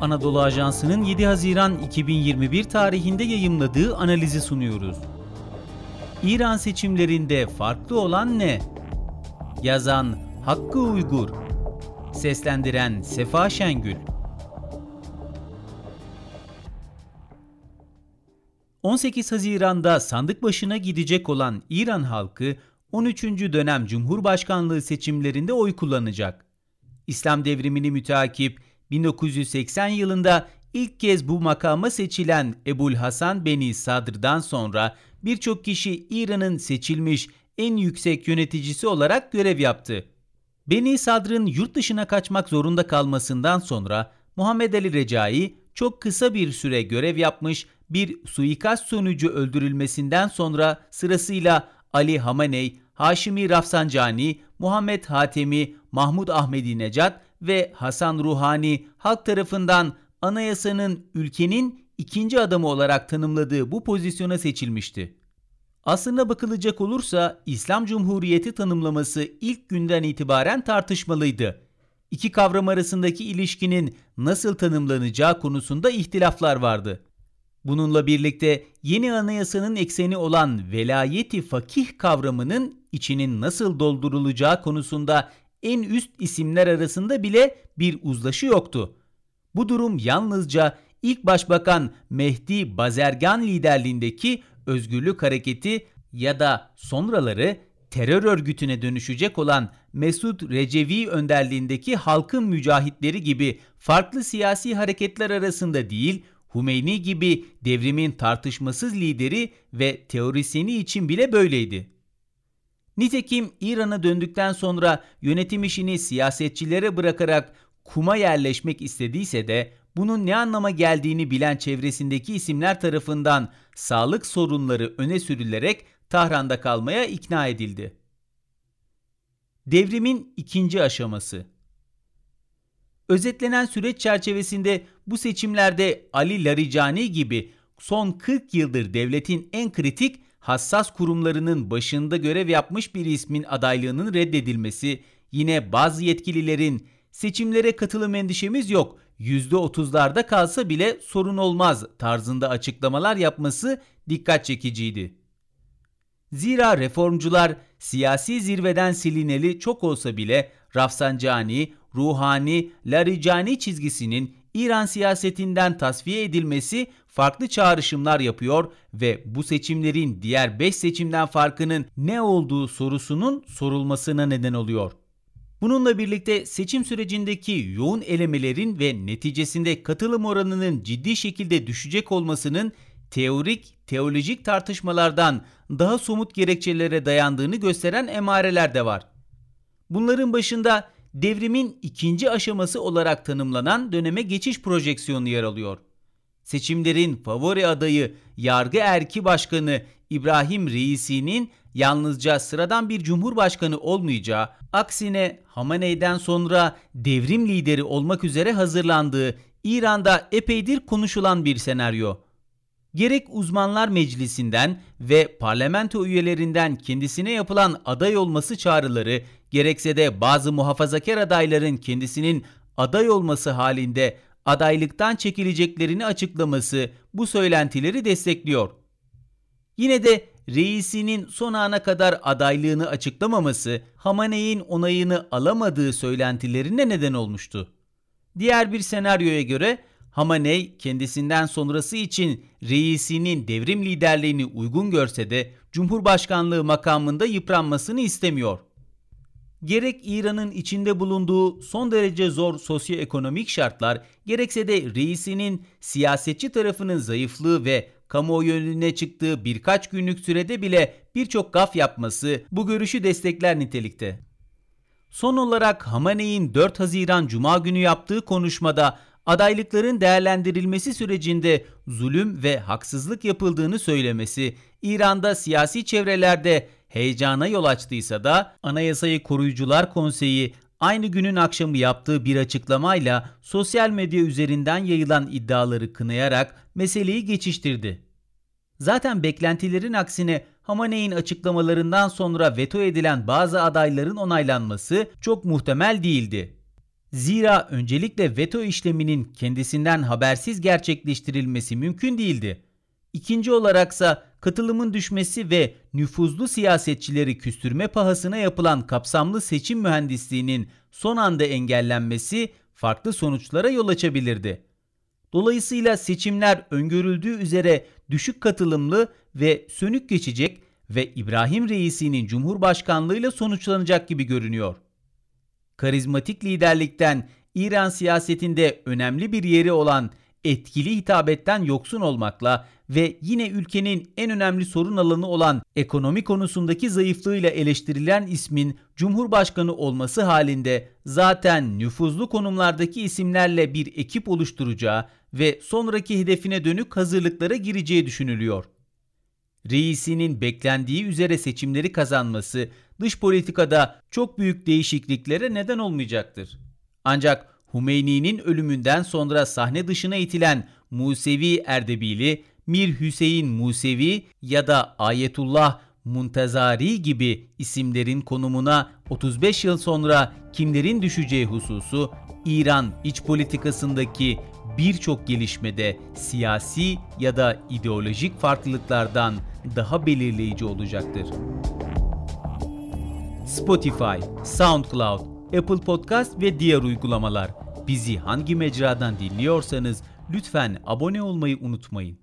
Anadolu Ajansı'nın 7 Haziran 2021 tarihinde yayımladığı analizi sunuyoruz. İran seçimlerinde farklı olan ne? Yazan Hakkı Uygur Seslendiren Sefa Şengül 18 Haziran'da sandık başına gidecek olan İran halkı 13. dönem Cumhurbaşkanlığı seçimlerinde oy kullanacak. İslam devrimini müteakip 1980 yılında ilk kez bu makama seçilen Ebul Hasan Beni Sadr'dan sonra birçok kişi İran'ın seçilmiş en yüksek yöneticisi olarak görev yaptı. Beni Sadr'ın yurt dışına kaçmak zorunda kalmasından sonra Muhammed Ali Recai çok kısa bir süre görev yapmış bir suikast sonucu öldürülmesinden sonra sırasıyla Ali Hamaney, Haşimi Rafsancani, Muhammed Hatemi, Mahmud Ahmedi Necat ve Hasan Ruhani halk tarafından anayasanın ülkenin ikinci adamı olarak tanımladığı bu pozisyona seçilmişti. Aslına bakılacak olursa İslam Cumhuriyeti tanımlaması ilk günden itibaren tartışmalıydı. İki kavram arasındaki ilişkinin nasıl tanımlanacağı konusunda ihtilaflar vardı. Bununla birlikte yeni anayasanın ekseni olan velayeti fakih kavramının içinin nasıl doldurulacağı konusunda en üst isimler arasında bile bir uzlaşı yoktu. Bu durum yalnızca ilk başbakan Mehdi Bazergan liderliğindeki Özgürlük Hareketi ya da sonraları terör örgütüne dönüşecek olan Mesud Recevi önderliğindeki halkın mücahitleri gibi farklı siyasi hareketler arasında değil, Hümeyni gibi devrimin tartışmasız lideri ve teorisyeni için bile böyleydi. Nitekim İran'a döndükten sonra yönetim işini siyasetçilere bırakarak kuma yerleşmek istediyse de bunun ne anlama geldiğini bilen çevresindeki isimler tarafından sağlık sorunları öne sürülerek Tahran'da kalmaya ikna edildi. Devrimin ikinci aşaması Özetlenen süreç çerçevesinde bu seçimlerde Ali Laricani gibi son 40 yıldır devletin en kritik hassas kurumlarının başında görev yapmış bir ismin adaylığının reddedilmesi, yine bazı yetkililerin seçimlere katılım endişemiz yok, %30'larda kalsa bile sorun olmaz tarzında açıklamalar yapması dikkat çekiciydi. Zira reformcular siyasi zirveden silineli çok olsa bile Rafsanjani, Ruhani, Laricani çizgisinin İran siyasetinden tasfiye edilmesi farklı çağrışımlar yapıyor ve bu seçimlerin diğer 5 seçimden farkının ne olduğu sorusunun sorulmasına neden oluyor. Bununla birlikte seçim sürecindeki yoğun elemelerin ve neticesinde katılım oranının ciddi şekilde düşecek olmasının teorik, teolojik tartışmalardan daha somut gerekçelere dayandığını gösteren emareler de var. Bunların başında devrimin ikinci aşaması olarak tanımlanan döneme geçiş projeksiyonu yer alıyor. Seçimlerin favori adayı yargı erki başkanı İbrahim Reisi'nin yalnızca sıradan bir cumhurbaşkanı olmayacağı, aksine Hamaney'den sonra devrim lideri olmak üzere hazırlandığı İran'da epeydir konuşulan bir senaryo. Gerek uzmanlar meclisinden ve parlamento üyelerinden kendisine yapılan aday olması çağrıları, gerekse de bazı muhafazakar adayların kendisinin aday olması halinde adaylıktan çekileceklerini açıklaması bu söylentileri destekliyor. Yine de reisinin son ana kadar adaylığını açıklamaması Hamaney'in onayını alamadığı söylentilerine neden olmuştu. Diğer bir senaryoya göre Hamaney kendisinden sonrası için reisinin devrim liderliğini uygun görse de Cumhurbaşkanlığı makamında yıpranmasını istemiyor. Gerek İran'ın içinde bulunduğu son derece zor sosyoekonomik şartlar, gerekse de reisinin siyasetçi tarafının zayıflığı ve kamuoyu önüne çıktığı birkaç günlük sürede bile birçok gaf yapması bu görüşü destekler nitelikte. Son olarak Hamaney'in 4 Haziran Cuma günü yaptığı konuşmada adaylıkların değerlendirilmesi sürecinde zulüm ve haksızlık yapıldığını söylemesi İran'da siyasi çevrelerde heyecana yol açtıysa da Anayasayı Koruyucular Konseyi aynı günün akşamı yaptığı bir açıklamayla sosyal medya üzerinden yayılan iddiaları kınayarak meseleyi geçiştirdi. Zaten beklentilerin aksine Hamaney'in açıklamalarından sonra veto edilen bazı adayların onaylanması çok muhtemel değildi. Zira öncelikle veto işleminin kendisinden habersiz gerçekleştirilmesi mümkün değildi. İkinci olaraksa katılımın düşmesi ve nüfuzlu siyasetçileri küstürme pahasına yapılan kapsamlı seçim mühendisliğinin son anda engellenmesi farklı sonuçlara yol açabilirdi. Dolayısıyla seçimler öngörüldüğü üzere düşük katılımlı ve sönük geçecek ve İbrahim Reisi'nin cumhurbaşkanlığıyla sonuçlanacak gibi görünüyor. Karizmatik liderlikten İran siyasetinde önemli bir yeri olan etkili hitabetten yoksun olmakla ve yine ülkenin en önemli sorun alanı olan ekonomi konusundaki zayıflığıyla eleştirilen ismin Cumhurbaşkanı olması halinde zaten nüfuzlu konumlardaki isimlerle bir ekip oluşturacağı ve sonraki hedefine dönük hazırlıklara gireceği düşünülüyor. Reisinin beklendiği üzere seçimleri kazanması dış politikada çok büyük değişikliklere neden olmayacaktır. Ancak Hümeyni'nin ölümünden sonra sahne dışına itilen Musevi Erdebili, Mir Hüseyin Musevi ya da Ayetullah Muntezari gibi isimlerin konumuna 35 yıl sonra kimlerin düşeceği hususu İran iç politikasındaki birçok gelişmede siyasi ya da ideolojik farklılıklardan daha belirleyici olacaktır. Spotify, SoundCloud, Apple Podcast ve diğer uygulamalar. Bizi hangi mecradan dinliyorsanız lütfen abone olmayı unutmayın.